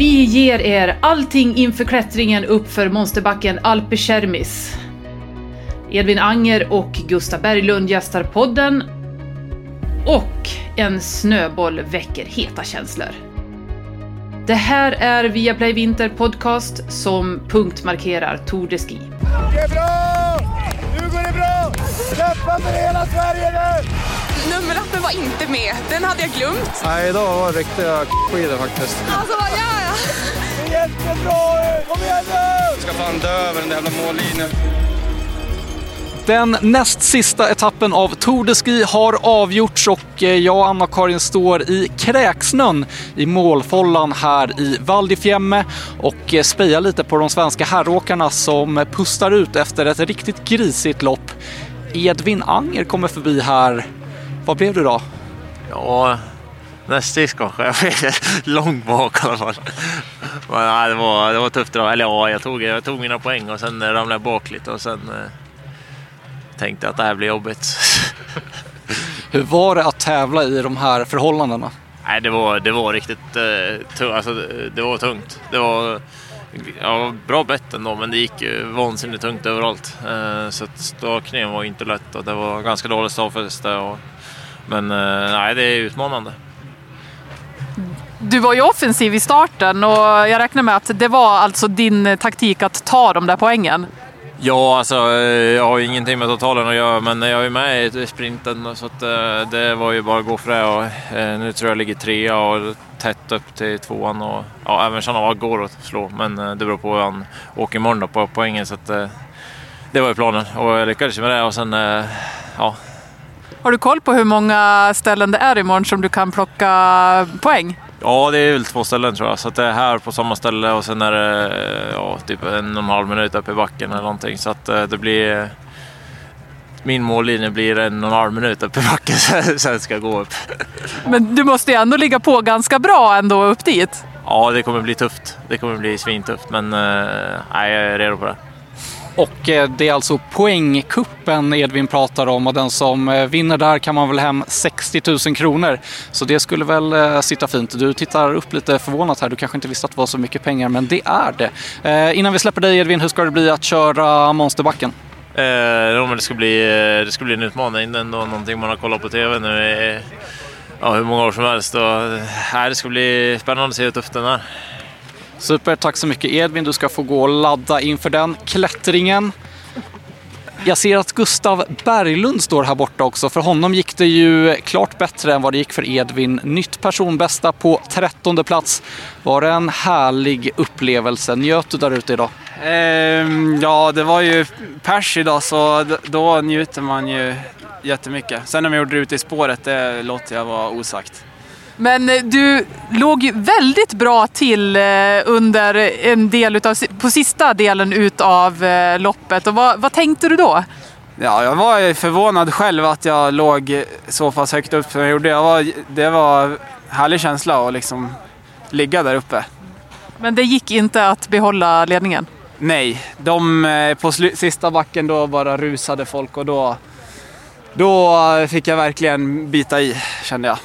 Vi ger er allting inför klättringen uppför monsterbacken Alpe Cermis. Edvin Anger och Gustav Berglund gästar podden och en snöboll väcker heta känslor. Det här är Viaplay Vinter Podcast som punktmarkerar Tour de Ski. Det är bra! Nu går det bra! Kämpa för hela Sverige nu! Var inte med. Den hade jag glömt. Nej, idag var det riktiga skidor faktiskt. Alltså, vad gör jag? Det är jättebra! Kom igen nu! Jag ska fan dö över den där jävla mållinjen. Den näst sista etappen av Tour de Ski har avgjorts och eh, jag och Anna-Karin står i kräksnön i målfållan här i Val di Fiemme och eh, spejar lite på de svenska herråkarna som pustar ut efter ett riktigt grisigt lopp. Edvin Anger kommer förbi här. Vad blev du då? Ja, näst sist kanske. Jag vet långt bak i alla fall. Men, nej, det, var, det var tufft. Då. Eller ja, jag tog, jag tog mina poäng och sen ramlade jag bak lite och sen eh, tänkte jag att det här blir jobbigt. Hur var det att tävla i de här förhållandena? nej, det var, det var riktigt eh, tungt. Alltså, det, var tungt. Det var ja, bra bett ändå, men det gick ju vansinnigt tungt överallt. Eh, så stakningen var inte lätt och det var ganska dåligt stavfäste. Och, men eh, nej, det är utmanande. Du var ju offensiv i starten och jag räknar med att det var alltså din taktik att ta de där poängen. Ja, alltså eh, jag har ju ingenting med totalen att göra, men jag är med i sprinten så att, eh, det var ju bara att gå för det. Och, nu tror jag ligger trea och tätt upp till tvåan och ja, även Chanava går att slå, men det beror på hur han åker imorgon då, på poängen. Så att, det var ju planen och jag lyckades med det och sen, ja, Har du koll på hur många ställen det är imorgon som du kan plocka poäng? Ja, det är väl två ställen tror jag. Så det är här på samma ställe och sen är det ja, typ en och en halv minut upp i backen eller någonting. Så att eh, det blir... Min mållinje blir en och en halv minut upp i backen, sen ska jag gå upp. Men du måste ju ändå ligga på ganska bra ändå upp dit. Ja, det kommer bli tufft. Det kommer bli svintufft, men eh, nej, jag är redo på det. Och eh, det är alltså poängkuppen Edvin pratar om och den som eh, vinner där kan man väl hem 60 000 kronor. Så det skulle väl eh, sitta fint. Du tittar upp lite förvånat här. Du kanske inte visste att det var så mycket pengar, men det är det. Eh, Innan vi släpper dig Edvin, hur ska det bli att köra Monsterbacken? Eh, jo, men det, ska bli, eh, det ska bli en utmaning. Det är ändå någonting man har kollat på TV nu i ja, hur många år som helst. Och, här, det ska bli spännande att se hur tufft den är. Super, tack så mycket Edvin. Du ska få gå och ladda inför den klättringen. Jag ser att Gustav Berglund står här borta också. För honom gick det ju klart bättre än vad det gick för Edvin. Nytt personbästa på trettonde plats. Var det en härlig upplevelse? Njöt du där ute idag? Ehm, ja, det var ju pers idag så då njuter man ju jättemycket. Sen när vi gjorde det ute i spåret, det låter jag vara osagt. Men eh, du låg ju väldigt bra till eh, under en del utav, på sista delen utav eh, loppet. Och vad, vad tänkte du då? Ja, jag var förvånad själv att jag låg så pass högt upp som jag gjorde. Jag var, det var härlig känsla att liksom ligga där uppe. Men det gick inte att behålla ledningen. Nej, de på sista backen då bara rusade folk och då, då fick jag verkligen bita i kände jag.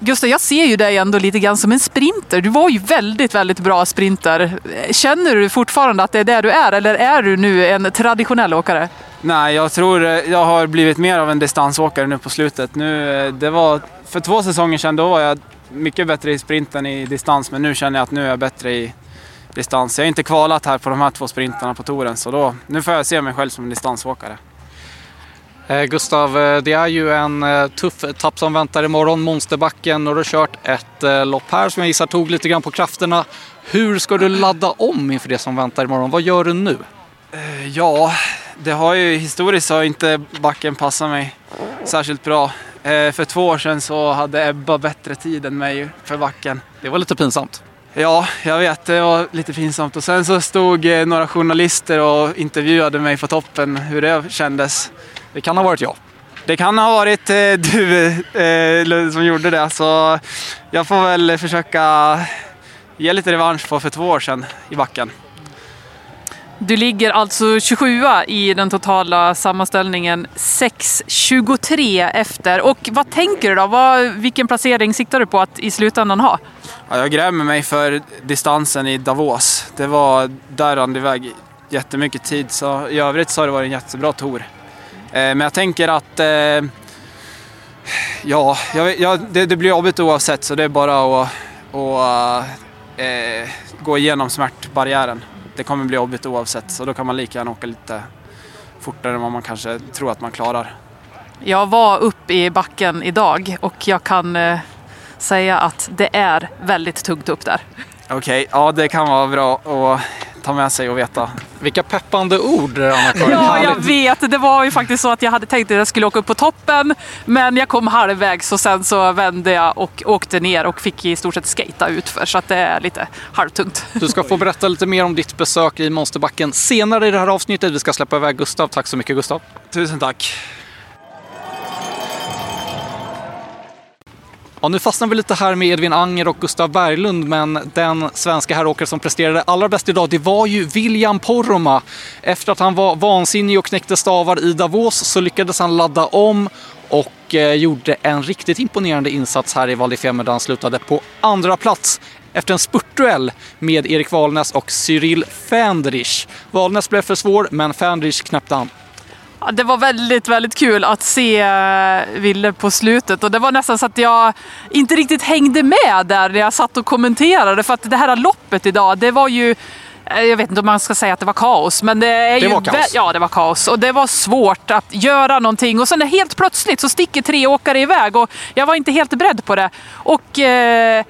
Gustav, jag ser ju dig ändå lite grann som en sprinter. Du var ju väldigt, väldigt bra sprinter. Känner du fortfarande att det är där du är eller är du nu en traditionell åkare? Nej, jag tror eh, jag har blivit mer av en distansåkare nu på slutet. Nu, eh, det var, för två säsonger sedan då var jag mycket bättre i sprinten i distans, men nu känner jag att nu är jag bättre i distans. Jag har inte kvalat här på de här två sprintarna på touren, så då, nu får jag se mig själv som en distansåkare. Eh, Gustav, eh, det är ju en eh, tuff etapp som väntar imorgon, Monsterbacken, och du har kört ett lopp här som jag gissar tog lite grann på krafterna. Hur ska du ladda om inför det som väntar imorgon? Vad gör du nu? Ja, det har ju historiskt har inte backen passat mig särskilt bra. För två år sedan så hade Ebba bättre tid än mig för backen. Det var lite pinsamt. Ja, jag vet. Det var lite pinsamt. Och sen så stod några journalister och intervjuade mig på toppen hur det kändes. Det kan ha varit jag. Det kan ha varit eh, du eh, som gjorde det, så jag får väl försöka ge lite revansch på för två år sedan i backen. Du ligger alltså 27 i den totala sammanställningen, 6.23 efter. Och vad tänker du då? Vad, vilken placering siktar du på att i slutändan ha? Ja, jag grämer mig för distansen i Davos. Det var, där rann det iväg jättemycket tid. Så i övrigt så har det varit en jättebra tour. Eh, men jag tänker att eh, ja, jag, jag, det, det blir jobbigt oavsett så det är bara att, att eh, gå igenom smärtbarriären. Det kommer bli jobbigt oavsett så då kan man lika gärna åka lite fortare än vad man kanske tror att man klarar. Jag var uppe i backen idag och jag kan eh, säga att det är väldigt tungt upp där. Okej, okay, ja det kan vara bra att ta med sig och veta. Vilka peppande ord Anna-Karin. Ja, jag vet. Det var ju faktiskt så att jag hade tänkt att jag skulle åka upp på toppen. Men jag kom halvvägs och sen så vände jag och åkte ner och fick i stort sett skata utför. Så att det är lite halvtungt. Du ska få berätta lite mer om ditt besök i Monsterbacken senare i det här avsnittet. Vi ska släppa iväg Gustav. Tack så mycket Gustav. Tusen tack. Ja, nu fastnar vi lite här med Edvin Anger och Gustav Berglund, men den svenska herråkare som presterade allra bäst idag, det var ju William Poromaa. Efter att han var vansinnig och knäckte stavar i Davos så lyckades han ladda om och eh, gjorde en riktigt imponerande insats här i Val di Fiemme där han slutade på andra plats efter en spurtduell med Erik Valnäs och Cyril Fendrich. Valnäs blev för svår, men Fendrich knäppte han. Det var väldigt, väldigt kul att se eh, Ville på slutet och det var nästan så att jag inte riktigt hängde med där när jag satt och kommenterade för att det här loppet idag, det var ju eh, jag vet inte om man ska säga att det var kaos, men det är det ju... Var kaos. Ja, det var kaos. Och det var svårt att göra någonting. Och sen helt plötsligt så sticker tre åkare iväg och jag var inte helt beredd på det. Och eh,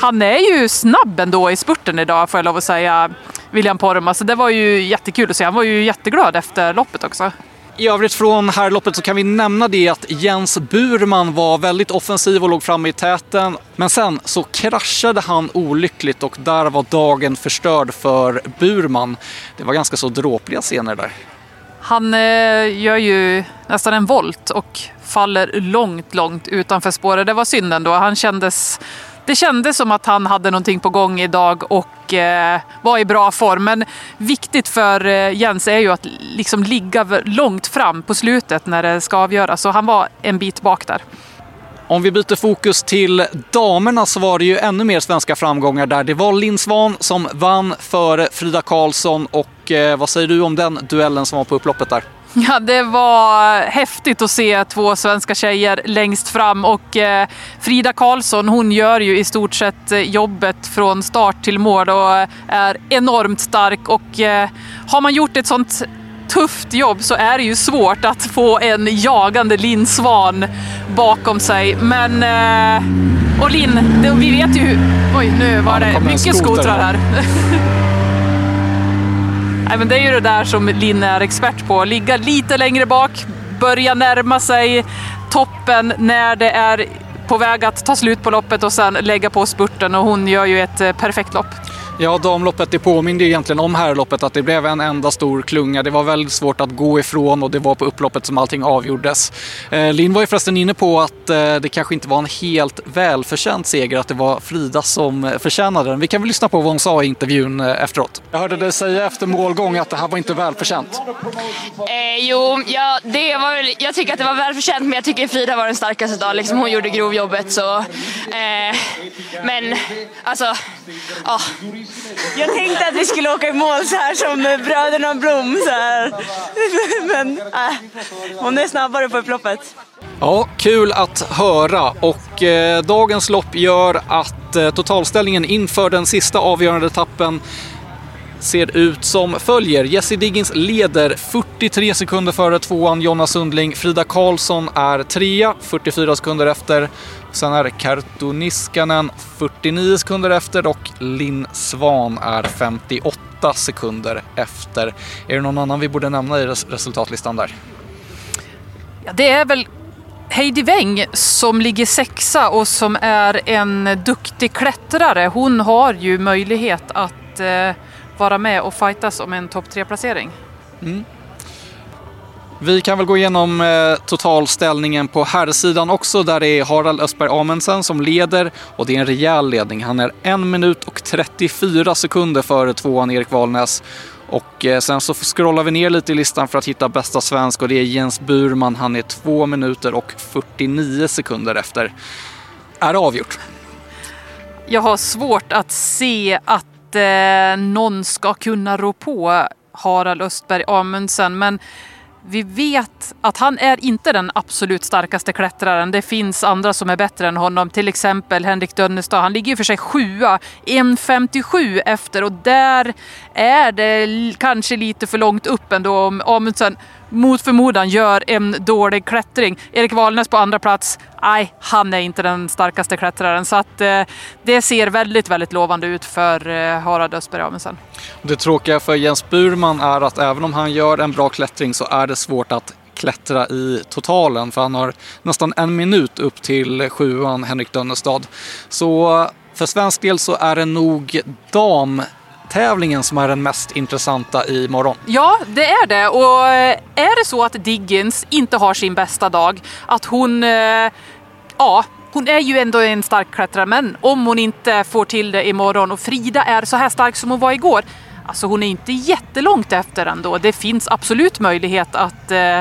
han är ju snabb ändå i spurten idag, får jag lov att säga, William Poromaa. Så det var ju jättekul att se. Han var ju jätteglad efter loppet också. I övrigt från herrloppet så kan vi nämna det att Jens Burman var väldigt offensiv och låg framme i täten. Men sen så kraschade han olyckligt och där var dagen förstörd för Burman. Det var ganska så dråpliga scener där. Han eh, gör ju nästan en volt och faller långt, långt utanför spåret. Det var synd ändå. Han kändes det kändes som att han hade någonting på gång idag och eh, var i bra form. Men viktigt för eh, Jens är ju att liksom ligga långt fram på slutet när det ska avgöras. Så han var en bit bak där. Om vi byter fokus till damerna så var det ju ännu mer svenska framgångar där. Det var Linn Svan som vann före Frida Karlsson och eh, vad säger du om den duellen som var på upploppet där? Ja, det var häftigt att se två svenska tjejer längst fram och eh, Frida Karlsson hon gör ju i stort sett eh, jobbet från start till mål och är enormt stark och eh, har man gjort ett sånt tufft jobb så är det ju svårt att få en jagande Linn Svan bakom sig. Men... Och Linn, vi vet ju... Oj, nu var det mycket skotrar här. Nej, men det är ju det där som Linn är expert på. Ligga lite längre bak, börja närma sig toppen när det är på väg att ta slut på loppet och sen lägga på spurten och hon gör ju ett eh, perfekt lopp. Ja, damloppet det påminner egentligen om herrloppet att det blev en enda stor klunga. Det var väldigt svårt att gå ifrån och det var på upploppet som allting avgjordes. Eh, Linn var ju förresten inne på att eh, det kanske inte var en helt välförtjänt seger, att det var Frida som eh, förtjänade den. Vi kan väl lyssna på vad hon sa i intervjun eh, efteråt. Jag hörde dig säga efter målgång att det här var inte välförtjänt. Eh, jo, ja, det var, jag tycker att det var välförtjänt men jag tycker Frida var den starkaste idag. Liksom, hon gjorde grovjobbet så... Eh, men alltså, ja. Jag tänkte att vi skulle åka i mål så här som eh, bröderna Blom. Så här. Men äh, hon är snabbare på upploppet. Ja, kul att höra och eh, dagens lopp gör att eh, totalställningen inför den sista avgörande etappen ser ut som följer. Jesse Diggins leder 43 sekunder före tvåan Jonna Sundling. Frida Karlsson är trea, 44 sekunder efter. Sen är Kartuniskanen 49 sekunder efter och Linn Svan är 58 sekunder efter. Är det någon annan vi borde nämna i resultatlistan där? Ja, det är väl Heidi Weng som ligger sexa och som är en duktig klättrare. Hon har ju möjlighet att eh, vara med och fightas om en topp tre-placering. Mm. Vi kan väl gå igenom eh, totalställningen på herrsidan också där det är Harald Östberg Amundsen som leder och det är en rejäl ledning. Han är 1 minut och 34 sekunder före tvåan Erik Valnäs. Och eh, sen så scrollar vi ner lite i listan för att hitta bästa svensk och det är Jens Burman. Han är 2 minuter och 49 sekunder efter. Är det avgjort? Jag har svårt att se att eh, någon ska kunna rå på Harald Östberg Amundsen. Men vi vet att han är inte den absolut starkaste klättraren. Det finns andra som är bättre än honom. Till exempel Henrik Dönnestad. Han ligger ju för sig sjua, 1.57 efter och där är det kanske lite för långt upp ändå om Amundsen mot förmodan gör en dålig klättring. Erik Valnes på andra plats. Nej, han är inte den starkaste klättraren så att eh, det ser väldigt, väldigt lovande ut för eh, Harald Östberg Amundsen. Det tråkiga för Jens Burman är att även om han gör en bra klättring så är det svårt att klättra i totalen för han har nästan en minut upp till sjuan Henrik Dönnestad. Så eh, för svensk del så är det nog dam tävlingen som är den mest intressanta i morgon. Ja, det är det. Och eh, är det så att Diggins inte har sin bästa dag, att hon, eh, ja, hon är ju ändå en stark klättrare, men om hon inte får till det imorgon och Frida är så här stark som hon var igår, alltså hon är inte jättelångt efter ändå. Det finns absolut möjlighet att eh,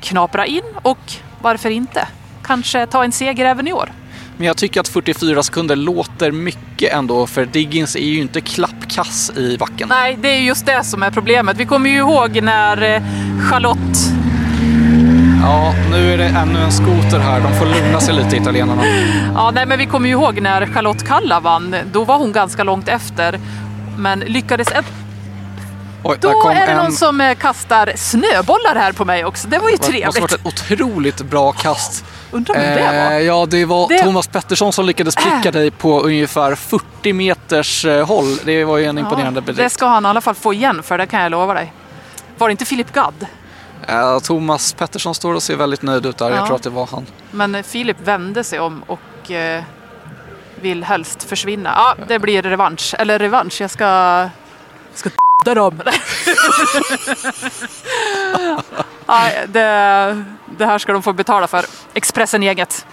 knapra in och varför inte? Kanske ta en seger även i år. Men jag tycker att 44 sekunder låter mycket ändå för Diggins är ju inte klappkass i backen. Nej, det är just det som är problemet. Vi kommer ju ihåg när eh, Charlotte... Ja, nu är det ännu en skoter här. De får lugna sig lite italienarna. Ja, nej, men vi kommer ju ihåg när Charlotte Kalla vann. Då var hon ganska långt efter. Men lyckades... Oj, Då är det en... någon som eh, kastar snöbollar här på mig också. Det var ju trevligt. Det måste varit ett otroligt bra kast. Undrar vem det var? Eh, ja, det var det... Thomas Pettersson som lyckades pricka äh. dig på ungefär 40 meters eh, håll. Det var ju en imponerande bedrift. Det ska han i alla fall få igen för, det kan jag lova dig. Var det inte Filip Gadd? Thomas Pettersson står och ser väldigt nöjd ut där. Ja. Jag tror att det var han. Men Filip vände sig om och vill helst försvinna. Ja, det blir revansch. Eller revansch, jag ska... ska dem. ja, det, det här ska de få betala för. Expressen eget.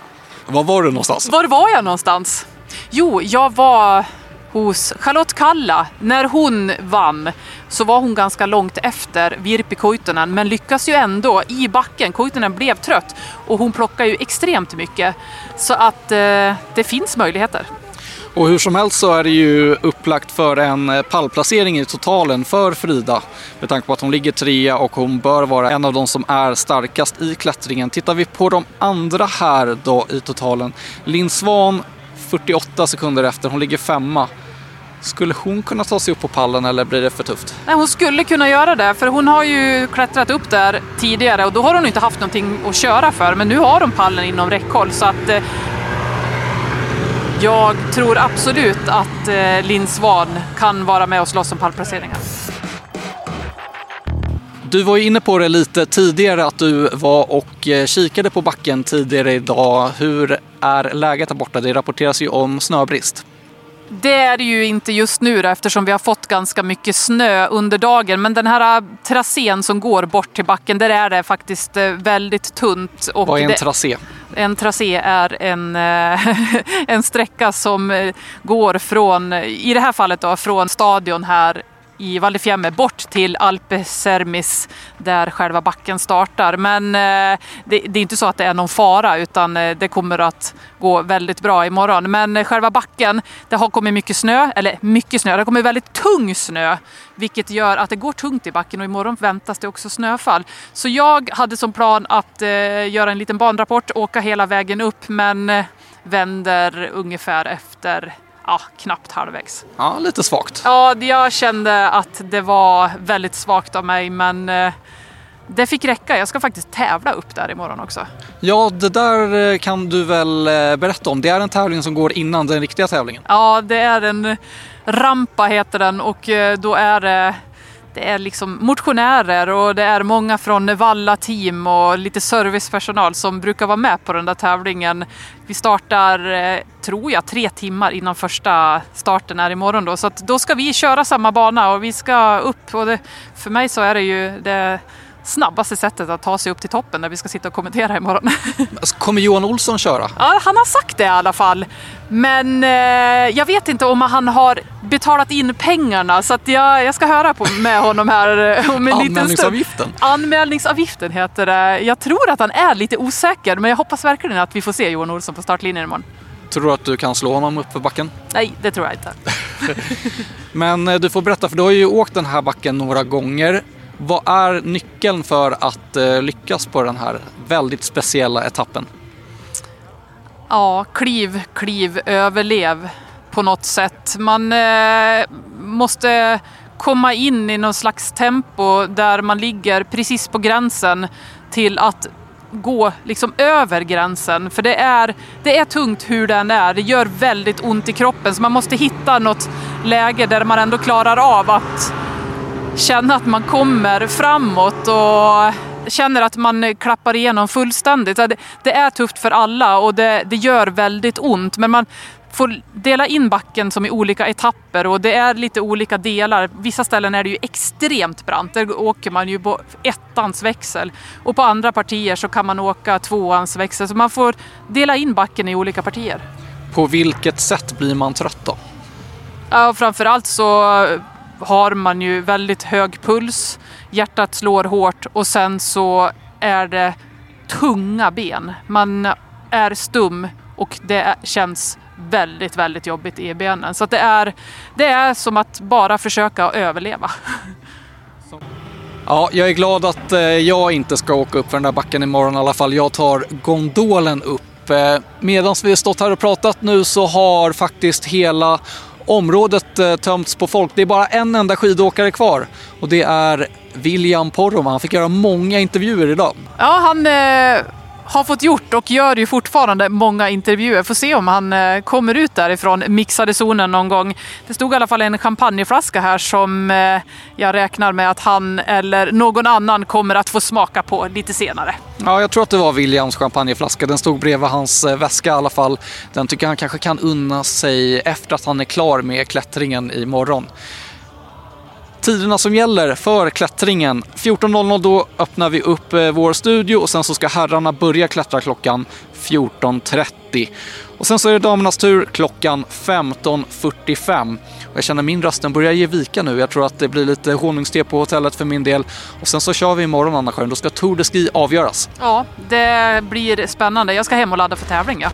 Var var du någonstans? Var var jag någonstans? Jo, jag var hos Charlotte Kalla. När hon vann så var hon ganska långt efter Virpi Koitunen men lyckas ju ändå i backen. Koitunen blev trött och hon plockar ju extremt mycket. Så att eh, det finns möjligheter. Och hur som helst så är det ju upplagt för en eh, pallplacering i totalen för Frida. Med tanke på att hon ligger trea och hon bör vara en av de som är starkast i klättringen. Tittar vi på de andra här då i totalen. Linn Svan 48 sekunder efter, hon ligger femma. Skulle hon kunna ta sig upp på pallen eller blir det för tufft? Nej, hon skulle kunna göra det för hon har ju klättrat upp där tidigare och då har hon inte haft någonting att köra för. Men nu har hon pallen inom räckhåll så att eh, jag tror absolut att eh, Linn Svan kan vara med och slåss om pallplaceringar. Du var ju inne på det lite tidigare att du var och eh, kikade på backen tidigare idag. Hur är läget där borta? Det rapporteras ju om snöbrist. Det är det ju inte just nu då, eftersom vi har fått ganska mycket snö under dagen. Men den här äh, tracén som går bort till backen, där är det faktiskt väldigt tunt. Och Vad är en tracé? En tracé är en, eh, en sträcka som eh, går från, i det här fallet då, från stadion här i Val di bort till Alpe Sermis där själva backen startar. Men eh, det, det, är inte så att det är någon fara utan eh, det kommer att gå väldigt bra imorgon. Men eh, själva backen, det har kommit mycket snö, eller mycket snö, det har kommit väldigt tung snö. Vilket gör att det går tungt i backen och imorgon väntas det också snöfall. Så jag hade som plan att eh, göra en liten banrapport, åka hela vägen upp men eh, vänder ungefär efter ja, knappt halvvägs. Ja, lite svagt. Ja, jag kände att det var väldigt svagt av mig men eh, det fick räcka. Jag ska faktiskt tävla upp där imorgon också. Ja, det där eh, kan du väl eh, berätta om. Det är en tävling som går innan den riktiga tävlingen. Ja, det är en rampa heter den och då är det det är liksom motionärer och det är många från Valla team och lite servicepersonal som brukar vara med på den där tävlingen. Vi startar, eh, tror jag, tre timmar innan första starten är imorgon då. Så då ska vi köra samma bana och vi ska upp. Och det, för mig så är det ju det snabbaste sättet att ta sig upp till toppen där vi ska sitta och kommentera imorgon. Alltså, kommer Johan Olsson köra? Ja, han har sagt det i alla fall. Men eh, jag vet inte om han har betalat in pengarna så att jag, jag ska höra på, med honom här eh, om en liten stund. Anmälningsavgiften? Anmälningsavgiften heter det. Jag tror att han är lite osäker men jag hoppas verkligen att vi får se Johan Olsson på startlinjen imorgon. Tror du att du kan slå honom upp för backen? Nej, det tror jag inte. Men eh, du får berätta, för du har ju åkt den här backen några gånger. Vad är nyckeln för att eh, lyckas på den här väldigt speciella etappen? Ja, kliv, kliv, överlev på något sätt. Man eh, måste komma in i någon slags tempo där man ligger precis på gränsen till att gå liksom över gränsen. För det är, det är tungt hur den är. Det gör väldigt ont i kroppen så man måste hitta något läge där man ändå klarar av att känna att man kommer framåt och känner att man klappar igenom fullständigt. Det, är tufft för alla och det, det gör väldigt ont men man får dela in backen som i olika etapper och det är lite olika delar. Vissa ställen är det ju extremt brant. Där åker man ju på ettans växel och på andra partier så kan man åka tvåans växel. Så man får dela in backen i olika partier. På vilket sätt blir man trött då? Ja, framförallt så har man ju väldigt hög puls, hjärtat slår hårt och sen så är det tunga ben. Man är stum och det känns väldigt, väldigt jobbigt i benen. Så det, är, det är som att bara försöka överleva. Ja, jag är glad att eh, jag inte ska åka upp för den där backen imorgon i alla fall. Jag tar gondolen upp. Eh, medan vi har stått här och pratat nu så har faktiskt hela området eh, tömts på folk. Det är bara en enda skidåkare kvar och det är William Poromaa. Han fick göra många intervjuer idag. Ja, han eh, har fått gjort och gör ju fortfarande många intervjuer. Får se om han eh, kommer ut därifrån mixade zonen någon gång. Det stod i alla fall en champagneflaska här som eh, jag räknar med att han eller någon annan kommer att få smaka på lite senare. Ja, jag tror att det var Williams champagneflaska. Den stod bredvid hans eh, väska i alla fall. Den tycker han kanske kan unna sig efter att han är klar med klättringen imorgon. Tiderna som gäller för klättringen. 14.00 då öppnar vi upp eh, vår studio och sen så ska herrarna börja klättra klockan 14.30. Och sen så är det damernas tur klockan 15.45. Och jag känner min röst den börjar ge vika nu. Jag tror att det blir lite honungste på hotellet för min del. Och sen så kör vi imorgon Anna-Karin. Då ska Tour de Ski avgöras. Ja, det blir spännande. Jag ska hem och ladda för tävling. Ja.